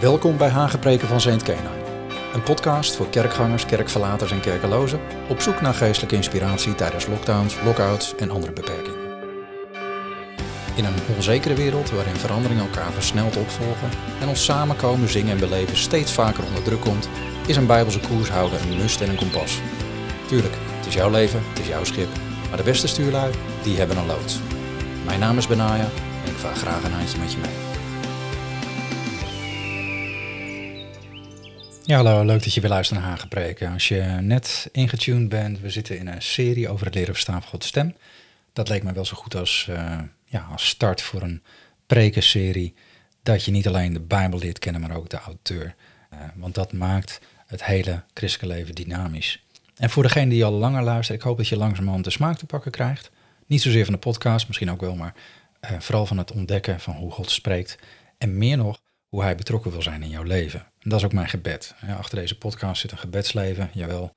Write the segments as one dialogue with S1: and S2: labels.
S1: Welkom bij Hagepreken van Saint Kena. Een podcast voor kerkgangers, kerkverlaters en kerkelozen op zoek naar geestelijke inspiratie tijdens lockdowns, lockouts en andere beperkingen. In een onzekere wereld waarin veranderingen elkaar versneld opvolgen en ons samenkomen, zingen en beleven steeds vaker onder druk komt, is een bijbelse koers houden een must en een kompas. Tuurlijk, het is jouw leven, het is jouw schip, maar de beste stuurlui, die hebben een loods. Mijn naam is Benaya en ik vaar graag een handje met je mee. Ja, hallo, leuk dat je weer luistert naar Hagepreken. Als je net ingetuned bent, we zitten in een serie over het leren verstaan van Gods stem. Dat leek me wel zo goed als, uh, ja, als start voor een prekenserie. Dat je niet alleen de Bijbel leert kennen, maar ook de auteur. Uh, want dat maakt het hele christelijke leven dynamisch. En voor degene die al langer luistert, ik hoop dat je langzamerhand de smaak te pakken krijgt. Niet zozeer van de podcast, misschien ook wel, maar uh, vooral van het ontdekken van hoe God spreekt. En meer nog, hoe hij betrokken wil zijn in jouw leven. En dat is ook mijn gebed. achter deze podcast zit een gebedsleven, jawel.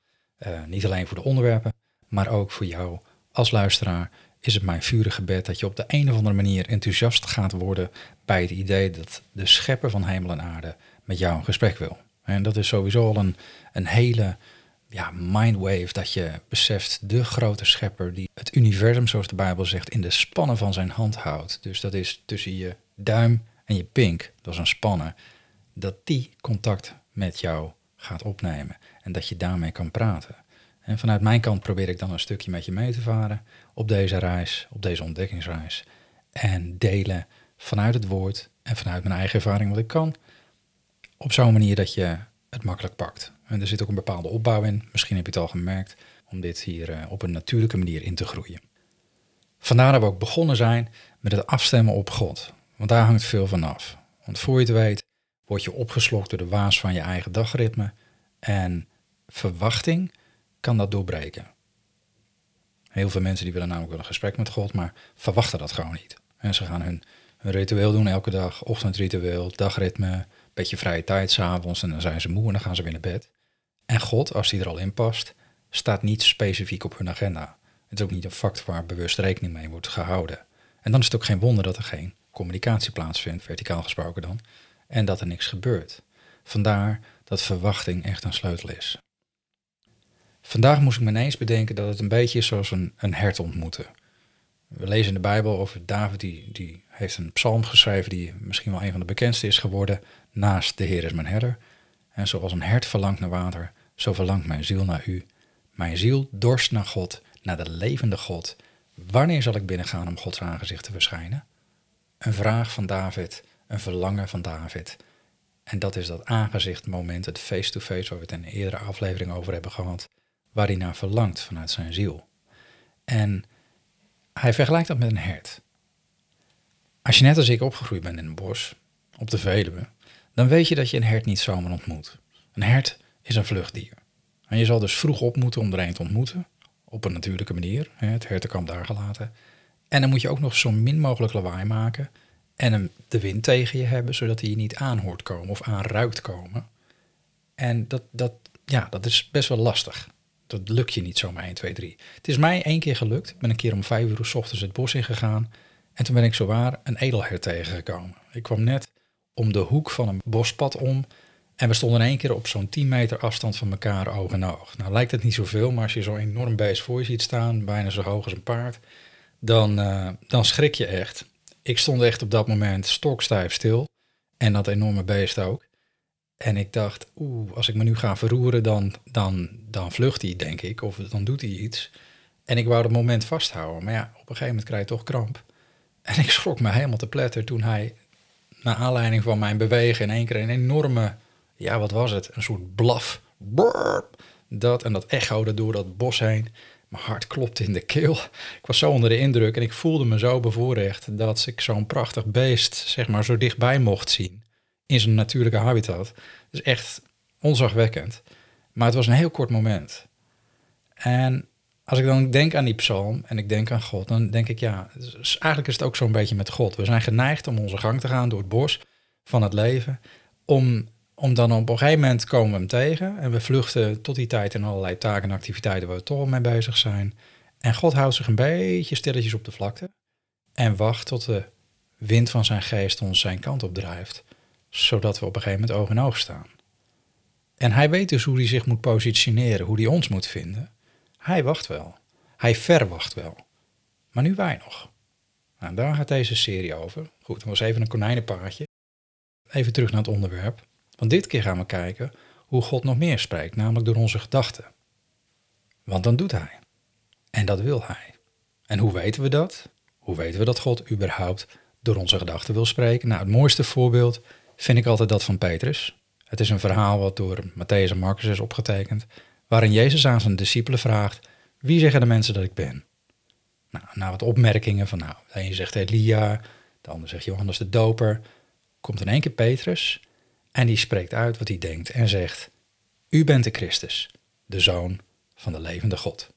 S1: Uh, niet alleen voor de onderwerpen, maar ook voor jou als luisteraar is het mijn vurige gebed dat je op de een of andere manier enthousiast gaat worden bij het idee dat de schepper van hemel en aarde met jou een gesprek wil. En dat is sowieso al een, een hele ja, mindwave dat je beseft de grote schepper die het universum, zoals de Bijbel zegt, in de spannen van zijn hand houdt. Dus dat is tussen je duim en je pink, dat is een spannen, dat die contact met jou gaat opnemen en dat je daarmee kan praten. En vanuit mijn kant probeer ik dan een stukje met je mee te varen op deze reis, op deze ontdekkingsreis. En delen vanuit het woord en vanuit mijn eigen ervaring wat ik kan, op zo'n manier dat je het makkelijk pakt. En er zit ook een bepaalde opbouw in, misschien heb je het al gemerkt, om dit hier uh, op een natuurlijke manier in te groeien. Vandaar dat we ook begonnen zijn met het afstemmen op God. Want daar hangt veel van af. Want voor je het weet, word je opgeslokt door de waas van je eigen dagritme. En verwachting kan dat doorbreken. Heel veel mensen die willen namelijk wel een gesprek met God, maar verwachten dat gewoon niet. En ze gaan hun, hun ritueel doen elke dag, ochtendritueel, dagritme, beetje vrije tijd s'avonds en dan zijn ze moe en dan gaan ze weer naar bed. En God, als die er al in past, staat niet specifiek op hun agenda. Het is ook niet een fact waar bewust rekening mee wordt gehouden. En dan is het ook geen wonder dat er geen communicatie plaatsvindt, verticaal gesproken dan, en dat er niks gebeurt. Vandaar dat verwachting echt een sleutel is. Vandaag moest ik me ineens bedenken dat het een beetje is zoals een, een hert ontmoeten. We lezen in de Bijbel over David, die, die heeft een psalm geschreven die misschien wel een van de bekendste is geworden, naast de Heer is mijn herder. En zoals een hert verlangt naar water, zo verlangt mijn ziel naar u. Mijn ziel dorst naar God, naar de levende God. Wanneer zal ik binnengaan om Gods aangezicht te verschijnen? Een vraag van David, een verlangen van David. En dat is dat aangezichtmoment, het face-to-face, waar we het in een eerdere aflevering over hebben gehad, waar hij naar verlangt vanuit zijn ziel. En hij vergelijkt dat met een hert. Als je net als ik opgegroeid bent in een bos, op de Veluwe, dan weet je dat je een hert niet zomaar ontmoet. Een hert is een vluchtdier. En je zal dus vroeg op moeten om er een te ontmoeten, op een natuurlijke manier, het hertenkamp daar gelaten. En dan moet je ook nog zo min mogelijk lawaai maken en hem de wind tegen je hebben, zodat hij je niet aan hoort komen of aanruikt komen. En dat, dat, ja, dat is best wel lastig. Dat lukt je niet zomaar 1, 2, 3. Het is mij één keer gelukt. Ik ben een keer om vijf uur s ochtends het bos ingegaan. En toen ben ik zowaar een edelhert tegengekomen. Ik kwam net om de hoek van een bospad om. En we stonden in één keer op zo'n 10 meter afstand van elkaar oog in oog. Nou lijkt het niet zoveel, maar als je zo'n enorm beest voor je ziet staan, bijna zo hoog als een paard, dan, uh, dan schrik je echt. Ik stond echt op dat moment stokstijf stil. En dat enorme beest ook. En ik dacht, oeh, als ik me nu ga verroeren, dan, dan, dan vlucht hij, denk ik. Of dan doet hij iets. En ik wou dat moment vasthouden. Maar ja, op een gegeven moment krijg je toch kramp. En ik schrok me helemaal te pletter toen hij, naar aanleiding van mijn bewegen, in één keer een enorme, ja, wat was het? Een soort blaf. Burp, dat en dat echoode door dat bos heen. Mijn hart klopte in de keel. Ik was zo onder de indruk en ik voelde me zo bevoorrecht dat ik zo'n prachtig beest, zeg maar, zo dichtbij mocht zien. In zijn natuurlijke habitat. Dus echt onzagwekkend. Maar het was een heel kort moment. En als ik dan denk aan die psalm en ik denk aan God, dan denk ik ja, eigenlijk is het ook zo'n beetje met God. We zijn geneigd om onze gang te gaan door het bos van het leven, om, om dan op een gegeven moment komen we hem tegen en we vluchten tot die tijd in allerlei taken en activiteiten waar we toch al mee bezig zijn. En God houdt zich een beetje stilletjes op de vlakte en wacht tot de wind van zijn geest ons zijn kant op drijft. zodat we op een gegeven moment oog in oog staan. En hij weet dus hoe hij zich moet positioneren, hoe hij ons moet vinden. Hij wacht wel. Hij verwacht wel. Maar nu wij nog. Nou, daar gaat deze serie over. Goed, dat was even een konijnenpaardje. Even terug naar het onderwerp. Want dit keer gaan we kijken hoe God nog meer spreekt, namelijk door onze gedachten. Want dan doet hij. En dat wil hij. En hoe weten we dat? Hoe weten we dat God überhaupt door onze gedachten wil spreken? Nou, het mooiste voorbeeld vind ik altijd dat van Petrus. Het is een verhaal wat door Matthäus en Marcus is opgetekend, waarin Jezus aan zijn discipelen vraagt: Wie zeggen de mensen dat ik ben? Nou, na wat opmerkingen van, nou, de een zegt Elia, de ander zegt Johannes de Doper, komt in één keer Petrus en die spreekt uit wat hij denkt en zegt: U bent de Christus, de Zoon van de levende God.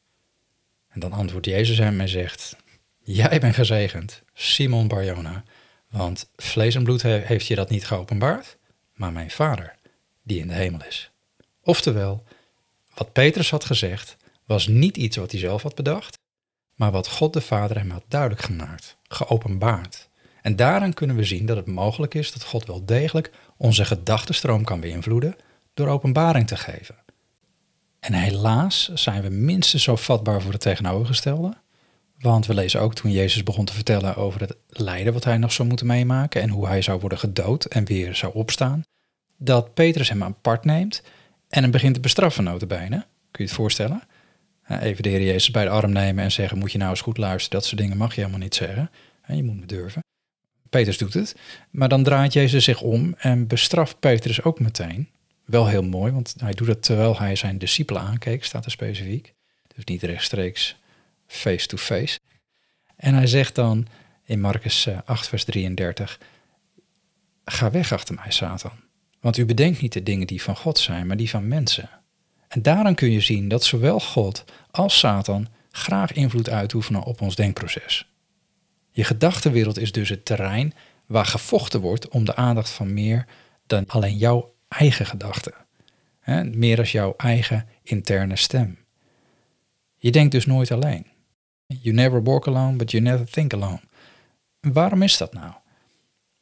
S1: En dan antwoordt Jezus hem en zegt: Jij bent gezegend, Simon Barjona, want vlees en bloed heeft je dat niet geopenbaard, maar mijn Vader, die in de hemel is. Oftewel, wat Petrus had gezegd, was niet iets wat hij zelf had bedacht, maar wat God de Vader hem had duidelijk gemaakt, geopenbaard. En daaraan kunnen we zien dat het mogelijk is dat God wel degelijk onze gedachtenstroom kan beïnvloeden door openbaring te geven. En helaas zijn we minstens zo vatbaar voor het tegenovergestelde. Want we lezen ook toen Jezus begon te vertellen over het lijden wat hij nog zou moeten meemaken en hoe hij zou worden gedood en weer zou opstaan, dat Petrus hem apart neemt en hem begint te bestraffen notabene. Kun je het voorstellen? Even de Heer Jezus bij de arm nemen en zeggen, moet je nou eens goed luisteren, dat soort dingen mag je helemaal niet zeggen. Je moet me durven. Petrus doet het, maar dan draait Jezus zich om en bestraft Petrus ook meteen. Wel heel mooi, want hij doet het terwijl hij zijn discipelen aankeek, staat er specifiek. Dus niet rechtstreeks face-to-face. En hij zegt dan in Marcus 8, eh, vers 33, ga weg achter mij, Satan. Want u bedenkt niet de dingen die van God zijn, maar die van mensen. En daaraan kun je zien dat zowel God als Satan graag invloed uitoefenen op ons denkproces. Je gedachtenwereld is dus het terrein waar gevochten wordt om de aandacht van meer dan alleen jouw eigen gedachten. meer als jouw eigen interne stem. Je denkt dus nooit alleen. You never walk alone, but you never think alone. waarom is dat nou?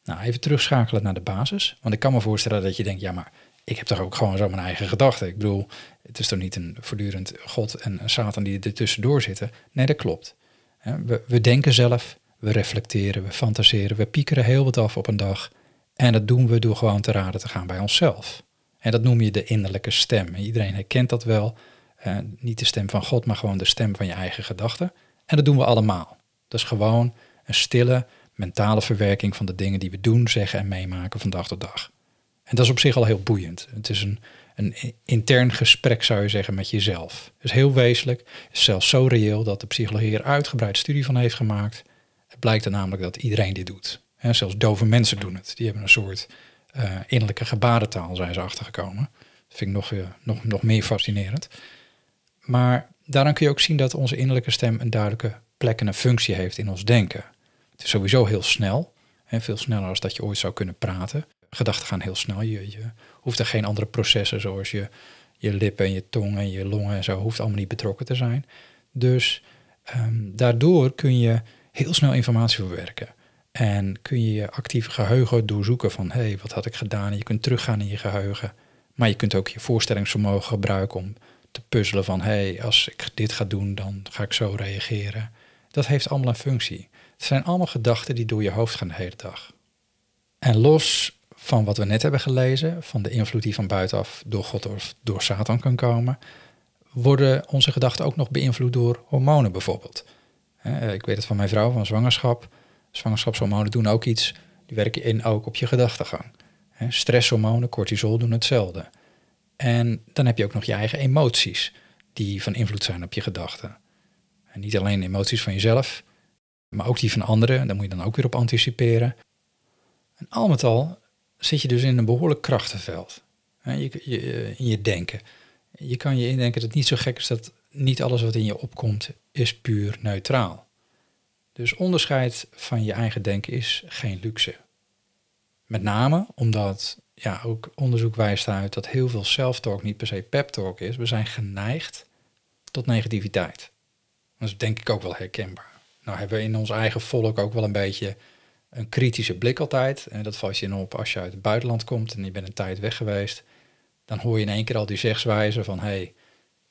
S1: Nou, even terugschakelen naar de basis. Want ik kan me voorstellen dat je denkt, ja, maar ik heb toch ook gewoon zo mijn eigen gedachten. Ik bedoel, het is toch niet een voortdurend God en Satan die er tussendoor zitten. Nee, dat klopt. We, we denken zelf, we reflecteren, we fantaseren, we piekeren heel wat af op een dag. En dat doen we door gewoon te raden te gaan bij onszelf. En dat noem je de innerlijke stem. iedereen herkent dat wel. Uh, niet de stem van God, maar gewoon de stem van je eigen gedachten. En dat doen we allemaal. Dat is gewoon een stille mentale verwerking van de dingen die we doen, zeggen en meemaken van dag tot dag. En dat is op zich al heel boeiend. Het is een, een intern gesprek, zou je zeggen, met jezelf. Het is heel wezenlijk, is zelfs zo reëel dat de psychologie er uitgebreid studie van heeft gemaakt. Blijkt er namelijk dat iedereen dit doet. En zelfs dove mensen doen het. Die hebben een soort uh, innerlijke gebarentaal, zijn ze achtergekomen. Dat vind ik nog, uh, nog, nog meer fascinerend. Maar daaraan kun je ook zien dat onze innerlijke stem een duidelijke plek en een functie heeft in ons denken. Het is sowieso heel snel, hè, veel sneller als dat je ooit zou kunnen praten. Gedachten gaan heel snel. Je, je hoeft er geen andere processen zoals je, je lippen en je tong en je longen en zo, hoeft allemaal niet betrokken te zijn. Dus ehm, daardoor kun je heel snel informatie verwerken. En kun je je actieve geheugen doorzoeken van hé, hey, wat had ik gedaan? je kunt teruggaan in je geheugen. Maar je kunt ook je voorstellingsvermogen gebruiken om te puzzelen van hé, hey, als ik dit ga doen, dan ga ik zo reageren. Dat heeft allemaal een functie. Het zijn allemaal gedachten die door je hoofd gaan de hele dag. En los van wat we net hebben gelezen, van de invloed die van buitenaf door God of door Satan kan komen, worden onze gedachten ook nog beïnvloed door hormonen bijvoorbeeld. Ik weet het van mijn vrouw, van zwangerschap. Zwangerschapshormonen doen ook iets, die werken in ook op je gedachtegang. Stresshormonen, cortisol doen hetzelfde. En dan heb je ook nog je eigen emoties, die van invloed zijn op je gedachten. En niet alleen emoties van jezelf, maar ook die van anderen. Daar moet je dan ook weer op anticiperen. En al met al zit je dus in een behoorlijk krachtenveld. Je, in je denken. Je kan je indenken dat het niet zo gek is dat niet alles wat in je opkomt is puur neutraal. Dus onderscheid van je eigen denken is geen luxe. Met name omdat ja, ook onderzoek wijst uit dat heel veel self-talk niet per se pep-talk is. We zijn geneigd tot negativiteit. Dat is denk ik ook wel herkenbaar. Nou hebben we in ons eigen volk ook wel een beetje een kritische blik altijd. En dat valt je in op als je uit het buitenland komt en je bent een tijd weg geweest. Dan hoor je in één keer al die zegswijzen van... hé, hey,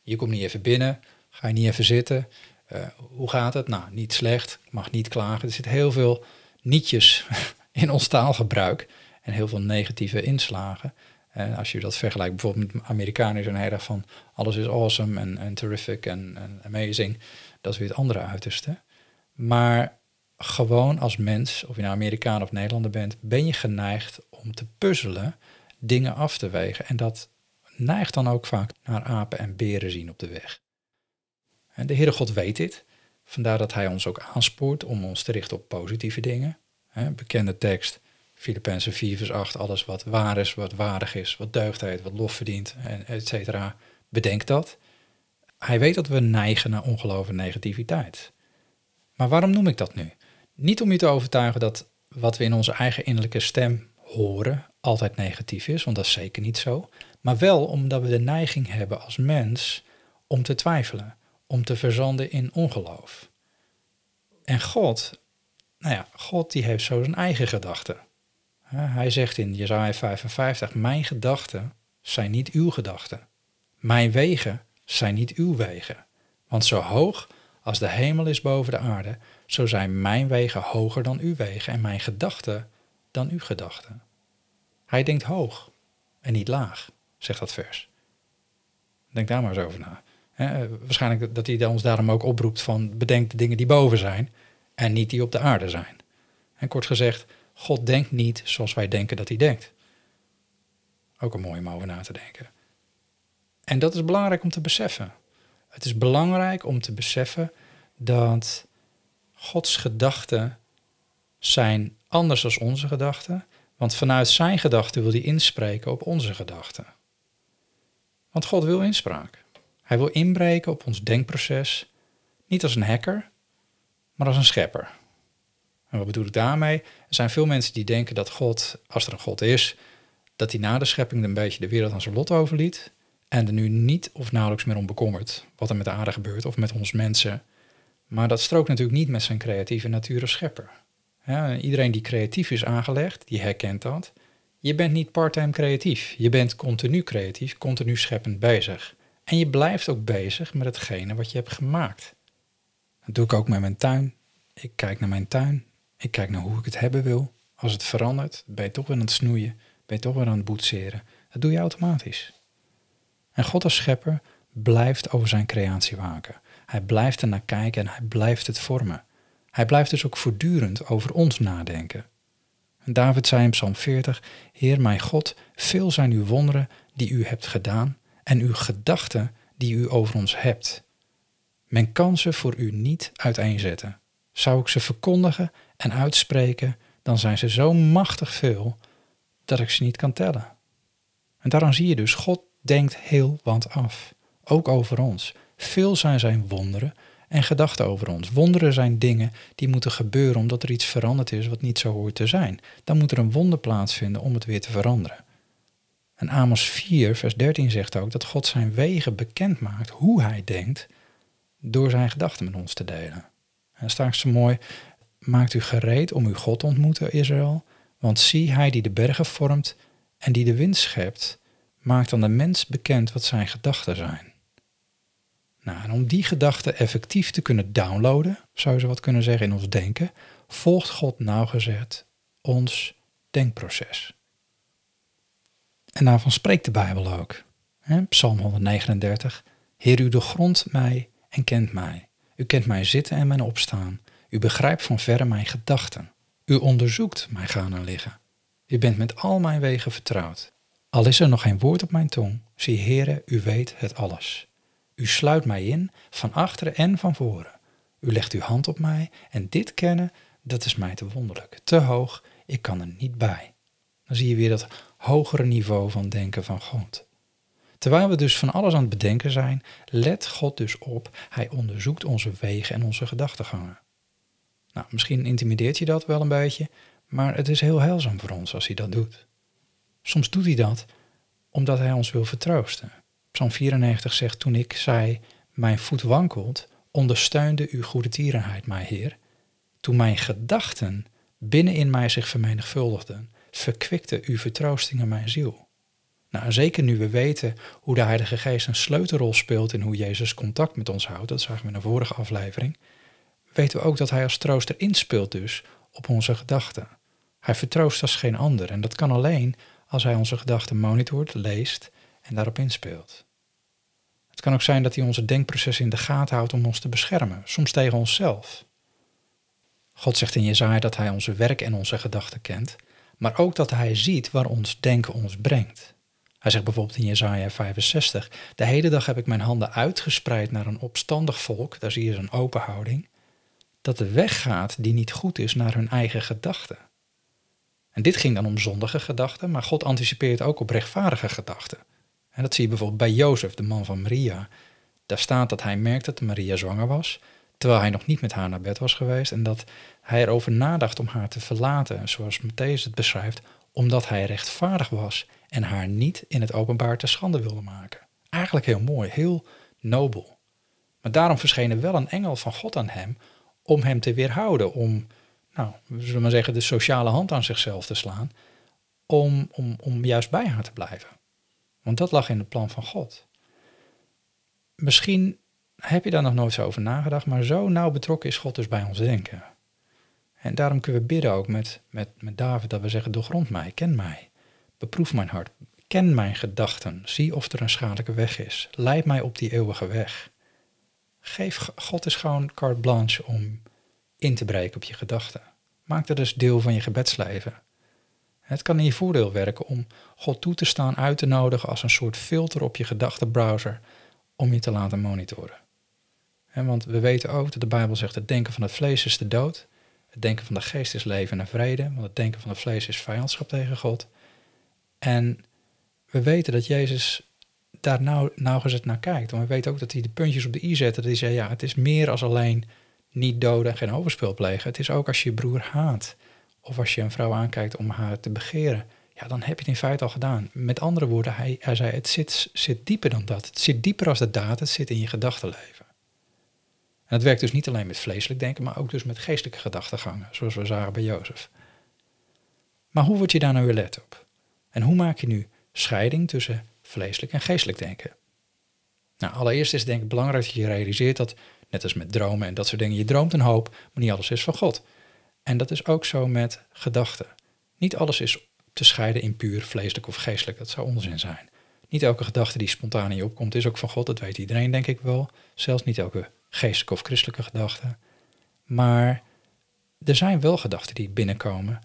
S1: je komt niet even binnen, ga je niet even zitten... Uh, hoe gaat het? Nou, niet slecht, mag niet klagen. Er zit heel veel nietjes in ons taalgebruik en heel veel negatieve inslagen. En als je dat vergelijkt bijvoorbeeld met Amerikanen, zijn heel erg van alles is awesome en, en terrific en, en amazing. Dat is weer het andere uiterste. Maar gewoon als mens, of je nou Amerikaan of Nederlander bent, ben je geneigd om te puzzelen, dingen af te wegen. En dat neigt dan ook vaak naar apen en beren zien op de weg. En de Heere God weet dit. Vandaar dat hij ons ook aanspoort om ons te richten op positieve dingen. bekende tekst, Filippenzen 4 vers 8, alles wat waar is, wat waardig is, wat deugd heet, wat lof verdient, en et cetera. Bedenk dat. Hij weet dat we neigen naar ongeloof en negativiteit. Maar waarom noem ik dat nu? Niet om je te overtuigen dat wat we in onze eigen innerlijke stem horen altijd negatief is, want dat is zeker niet zo. Maar wel omdat we de neiging hebben als mens om te twijfelen, om te verzanden in ongeloof. En God, nou ja, God die heeft zo zijn eigen gedachten. Hij zegt in Jesaja 55, mijn gedachten zijn niet uw gedachten. Mijn wegen zijn niet uw wegen. Want zo hoog als de hemel is boven de aarde, zo zijn mijn wegen hoger dan uw wegen en mijn gedachten dan uw gedachten. Hij denkt hoog en niet laag, zegt dat vers. Denk daar maar eens over na. waarschijnlijk dat hij ons daarom ook oproept van bedenk de dingen die boven zijn en niet die op de aarde zijn. En kort gezegd, God denkt niet zoals wij denken dat hij denkt. Ook een mooie om over na te denken. En dat is belangrijk om te beseffen. Het is belangrijk om te beseffen dat Gods gedachten zijn anders dan onze gedachten, want vanuit zijn gedachten wil hij inspreken op onze gedachten. Want God wil inspraak. Hij wil inbreken op ons denkproces, niet als een hacker, maar als een schepper. En wat bedoel ik daarmee? Er zijn veel mensen die denken dat God, als er een God is, dat hij na de schepping een beetje de wereld aan zijn lot overliet en er nu niet of nauwelijks meer om bekommert wat er met de aarde gebeurt of met ons mensen. Maar dat strookt natuurlijk niet met zijn creatieve natuur als schepper. Iedereen die creatief is aangelegd, die herkent dat. Je bent niet parttime creatief. Je bent continu creatief, continu scheppend bezig. En je blijft ook bezig met hetgene wat je hebt gemaakt. Dat doe ik ook met mijn tuin. Ik kijk naar mijn tuin. Ik kijk naar hoe ik het hebben wil. Als het verandert, ben je toch weer aan het snoeien. Ben je toch weer aan het boetseren. Dat doe je automatisch. En God als schepper blijft over zijn creatie waken. Hij blijft er naar kijken en hij blijft het vormen. Hij blijft dus ook voortdurend over ons nadenken. En David zei in Psalm 40, Heer mijn God, veel zijn uw wonderen die u hebt gedaan en uw gedachten die u over ons hebt. Men kan ze voor u niet uiteenzetten. Zou ik ze verkondigen en uitspreken, dan zijn ze zo machtig veel dat ik ze niet kan tellen. En daarom zie je dus, God denkt heel wat af, ook over ons. Veel zijn zijn wonderen en gedachten over ons. Wonderen zijn dingen die moeten gebeuren omdat er iets veranderd is wat niet zo hoort te zijn. Dan moet er een wonder plaatsvinden om het weer te veranderen. En Amos 4, vers 13 zegt ook dat God zijn wegen bekend maakt, hoe hij denkt, door zijn gedachten met ons te delen. En staat zo mooi, maakt u gereed om uw God te ontmoeten, Israël, want zie hij die de bergen vormt en die de wind schept, maakt aan de mens bekend wat zijn gedachten zijn. Nou, om die gedachten effectief te kunnen downloaden, zou je wat kunnen zeggen in ons denken, volgt God nauwgezet ons denkproces. En daarvan spreekt de Bijbel ook. Psalm 139. Heer, u doorgrondt mij en kent mij. U kent mijn zitten en mijn opstaan. U begrijpt van verre mijn gedachten. U onderzoekt mijn gaan en liggen. U bent met al mijn wegen vertrouwd. Al is er nog geen woord op mijn tong, zie Heere, u weet het alles. U sluit mij in, van achteren en van voren. U legt uw hand op mij en dit kennen, dat is mij te wonderlijk, te hoog, ik kan er niet bij. Dan zie je weer dat hogere niveau van denken van God. Terwijl we dus van alles aan het bedenken zijn, let God dus op, hij onderzoekt onze wegen en onze gedachtegangen. Nou, misschien intimideert je dat wel een beetje, maar het is heel heilzaam voor ons als hij dat doet. Soms doet hij dat omdat hij ons wil vertroosten. Psalm 94 zegt, toen ik zei, mijn voet wankelt, ondersteunde uw goede tierenheid mij, Heer. Toen mijn gedachten binnenin mij zich vermenigvuldigden, verkwikte uw vertroosting in mijn ziel. Nou, zeker nu we weten hoe de Heilige Geest een sleutelrol speelt in hoe Jezus contact met ons houdt, dat zagen we in de vorige aflevering, weten we ook dat Hij als trooster inspeelt dus op onze gedachten. Hij vertroost als geen ander en dat kan alleen als Hij onze gedachten monitort, leest en daarop inspeelt. Het kan ook zijn dat Hij onze denkprocessen in de gaten houdt om ons te beschermen, soms tegen onszelf. God zegt in Jezaja dat Hij onze werk en onze gedachten kent, maar ook dat Hij ziet waar ons denken ons brengt. Hij zegt bijvoorbeeld in Jezaja 65, de hele dag heb ik mijn handen uitgespreid naar een opstandig volk, daar zie je een open houding, dat de weg gaat die niet goed is naar hun eigen gedachten. En dit ging dan om zondige gedachten, maar God anticipeert ook op rechtvaardige gedachten. En dat zie je bijvoorbeeld bij Jozef, de man van Maria. Daar staat dat hij merkte dat Maria zwanger was, terwijl hij nog niet met haar naar bed was geweest en dat hij erover nadacht om haar te verlaten, zoals Matthäus het beschrijft, omdat hij rechtvaardig was en haar niet in het openbaar te schande wilde maken. Eigenlijk heel mooi, heel nobel. Maar daarom verscheen er wel een engel van God aan hem om hem te weerhouden, om, nou, we zullen maar zeggen, de sociale hand aan zichzelf te slaan, om, om, om juist bij haar te blijven. Want dat lag in het plan van God. Misschien heb je daar nog nooit zo over nagedacht, maar zo nauw betrokken is God dus bij ons denken. En daarom kunnen we bidden ook met, met, met David dat we zeggen, doorgrond mij, ken mij, beproef mijn hart, ken mijn gedachten, zie of er een schadelijke weg is, leid mij op die eeuwige weg. Geef God is gewoon carte blanche om in te breken op je gedachten. Maak dat dus deel van je gebedsleven. Het kan in je voordeel werken om God toe te staan, uit te nodigen als een soort filter op je gedachtenbrowser om je te laten monitoren. want we weten ook dat de Bijbel zegt: het denken van het vlees is de dood, het denken van de geest is leven en vrede, want het denken van het vlees is vijandschap tegen God. En we weten dat Jezus daar nou, nauwgezet naar kijkt. Want we weten ook dat hij de puntjes op de i zette. Dat hij zei, ja, het is meer als alleen niet doden en geen overspel plegen. Het is ook als je je broer haat. Of als je een vrouw aankijkt om haar te begeren. Ja, dan heb je het in feite al gedaan. Met andere woorden, hij, hij zei, het zit, zit dieper dan dat. Het zit dieper als de daad, het zit in je gedachtenleven. En het werkt dus niet alleen met vleeselijk denken, maar ook dus met geestelijke gedachtengangen, zoals we zagen bij Jozef. Maar hoe word je daar nou weer let op? En hoe maak je nu scheiding tussen vleeselijk en geestelijk denken? Nou, allereerst is het denk ik belangrijk dat je realiseert dat, net als met dromen en dat soort dingen, je droomt een hoop, maar niet alles is van God. En dat is ook zo met gedachten. Niet alles is te scheiden in puur vleeselijk of geestelijk, dat zou onzin zijn. Niet elke gedachte die spontaan in je opkomt is ook van God, dat weet iedereen denk ik wel. Zelfs niet elke geestelijke of christelijke gedachte. Maar er zijn wel gedachten die binnenkomen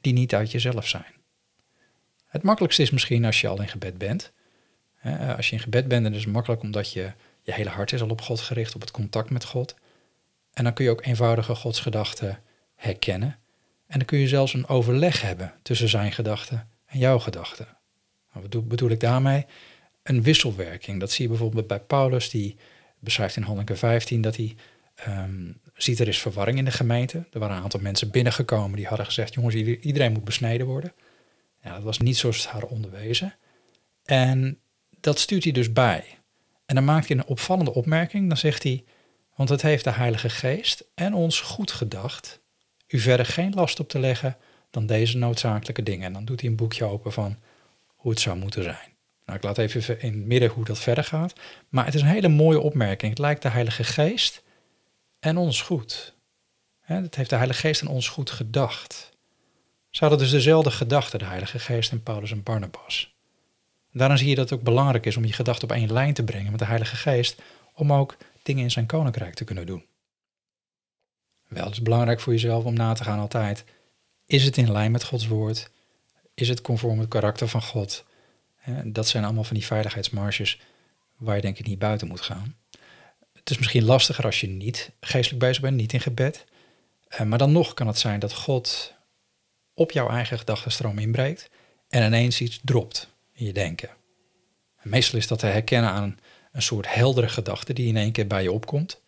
S1: die niet uit jezelf zijn. Het makkelijkste is misschien als je al in gebed bent. Als je in gebed bent, dan is het makkelijk omdat je, je hele hart is al op God gericht, op het contact met God. En dan kun je ook eenvoudige godsgedachten herkennen. En dan kun je zelfs een overleg hebben tussen zijn gedachten en jouw gedachten. Nou, wat bedoel ik daarmee? Een wisselwerking. Dat zie je bijvoorbeeld bij Paulus, die beschrijft in Handelingen 15 dat hij um, ziet er is verwarring in de gemeente. Er waren een aantal mensen binnengekomen die hadden gezegd, jongens, iedereen moet besneden worden. Ja, dat was niet zoals het haar onderwezen. En dat stuurt hij dus bij. En dan maakt hij een opvallende opmerking. Dan zegt hij, want het heeft de Heilige Geest en ons goed gedacht u verder geen last op te leggen dan deze noodzakelijke dingen. En dan doet hij een boekje open van hoe het zou moeten zijn. Nou, ik laat even in het midden hoe dat verder gaat. Maar het is een hele mooie opmerking. Het lijkt de Heilige Geest en ons goed. Het heeft de Heilige Geest en ons goed gedacht. Ze hadden dus dezelfde gedachten, de Heilige Geest en Paulus en Barnabas. daarom zie je dat het ook belangrijk is om je gedachten op één lijn te brengen met de Heilige Geest, om ook dingen in zijn koninkrijk te kunnen doen. Wel, het is belangrijk voor jezelf om na te gaan altijd. Is het in lijn met Gods woord? Is het conform het karakter van God? Dat zijn allemaal van die veiligheidsmarges waar je denk ik niet buiten moet gaan. Het is misschien lastiger als je niet geestelijk bezig bent, niet in gebed. Eh, maar dan nog kan het zijn dat God op jouw eigen gedachtenstroom inbreekt en ineens iets dropt in je denken. meestal is dat te herkennen aan een soort heldere gedachte die in één keer bij je opkomt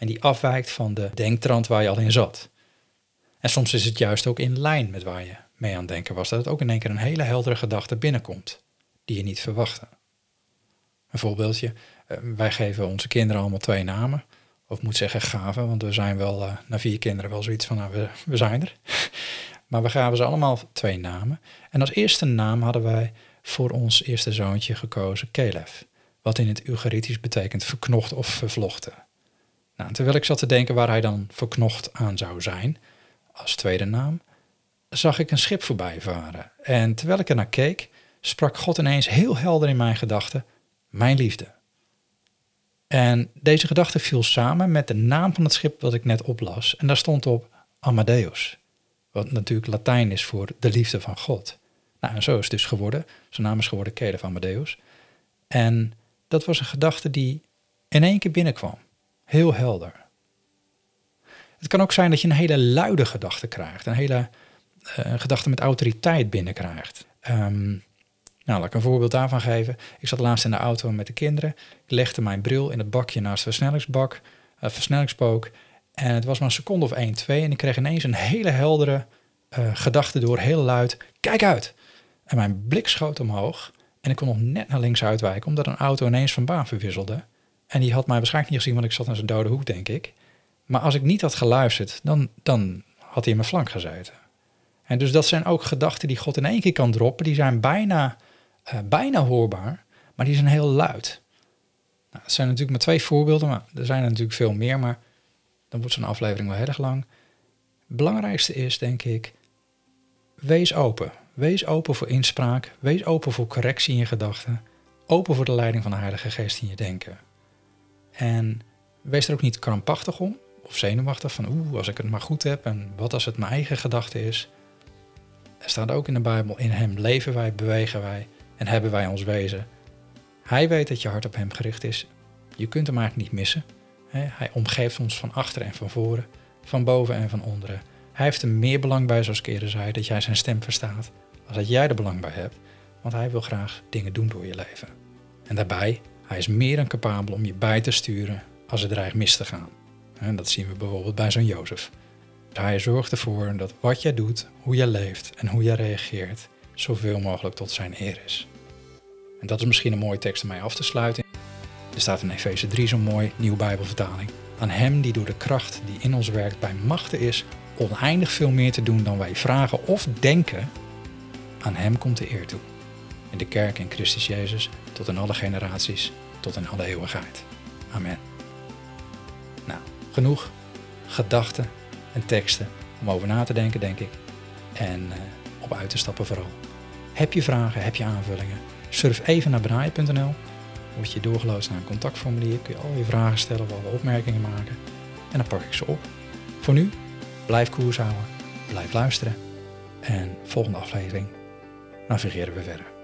S1: en die afwijkt van de denktrand waar je al in zat. En soms is het juist ook in lijn met waar je mee aan denken was, dat het ook in één keer een hele heldere gedachte binnenkomt die je niet verwachtte. Een voorbeeldje, eh, wij geven onze kinderen allemaal twee namen. Of moet zeggen gaven, want we zijn wel uh, na vier kinderen wel zoiets van, nou, we, we zijn er. maar we gaven ze allemaal twee namen. En als eerste naam hadden wij voor ons eerste zoontje gekozen Caleb. Wat in het Ugaritisch betekent verknocht of vervlochten. Nou, terwijl ik zat te denken waar hij dan verknocht aan zou zijn, als tweede naam, zag ik een schip voorbij varen. En terwijl ik er naar keek, sprak God ineens heel helder in mijn gedachten: Mijn liefde. En deze gedachte viel samen met de naam van het schip dat ik net oplas. En daar stond op Amadeus. Wat natuurlijk Latijn is voor de liefde van God. Nou, en zo is het dus geworden. Zijn naam is geworden Caleb Amadeus. En dat was een gedachte die in één keer binnenkwam. Heel helder. Het kan ook zijn dat je een hele luide gedachte krijgt. Een hele uh, gedachte met autoriteit binnenkrijgt. Um, nou, laat ik een voorbeeld daarvan geven. Ik zat laatst in de auto met de kinderen. Ik legde mijn bril in het bakje naast de versnellingsbak, uh, versnellingspook. En het was maar een seconde of 1, 2. En ik kreeg ineens een hele heldere uh, gedachte door, heel luid. Kijk uit! En mijn blik schoot omhoog. En ik kon nog net naar links uitwijken, omdat een auto ineens van baan verwisselde. En die had mij waarschijnlijk niet gezien, want ik zat in zijn dode hoek, denk ik. Maar als ik niet had geluisterd, dan, dan had hij in mijn flank gezeten. En dus dat zijn ook gedachten die God in één keer kan droppen. Die zijn bijna uh, bijna hoorbaar, maar die zijn heel luid. Nou, dat zijn natuurlijk maar twee voorbeelden, maar er zijn natuurlijk veel meer, maar dan wordt zo'n aflevering wel heel erg lang. Het belangrijkste is, denk ik, wees open. Wees open voor inspraak, wees open voor correctie in je gedachten, open voor de leiding van de Heilige Geest in je denken. En wees er ook niet krampachtig om of zenuwachtig van oeh, als ik het maar goed heb en wat als het mijn eigen gedachte is. Er staat ook in de Bijbel, in Hem leven wij, bewegen wij en hebben wij ons wezen. Hij weet dat je hart op Hem gericht is. Je kunt hem eigenlijk niet missen. Hij omgeeft ons van achteren en van voren, van boven en van onderen. Hij heeft er meer belang bij, zoals ik eerder zei, dat jij zijn stem verstaat, als dat jij er belang bij hebt. Want hij wil graag dingen doen door je leven. En daarbij, hij is meer dan capabel om je bij te sturen als het dreigt mis te gaan. En dat zien we bijvoorbeeld bij zo'n Jozef. Hij zorgt ervoor dat wat jij doet, hoe jij leeft en hoe jij reageert, zoveel mogelijk tot zijn eer is. En dat is misschien een mooie tekst om mij af te sluiten. Er staat in Efeze 3 zo'n mooi nieuw Bijbelvertaling. Aan hem die door de kracht die in ons werkt bij machten is oneindig veel meer te doen dan wij vragen of denken, aan hem komt de eer toe. In de kerk in Christus Jezus tot in alle generaties, tot in alle eeuwigheid. Amen. Nou, genoeg gedachten en teksten om over na te denken, denk ik. En uh, op uit te stappen vooral. Heb je vragen, heb je aanvullingen? Surf even naar benaaien.nl. Word je doorgeloosd naar een contactformulier. Kun je al je vragen stellen of alle opmerkingen maken. En dan pak ik ze op. Voor nu, blijf koers houden. Blijf luisteren. En volgende aflevering navigeren we verder.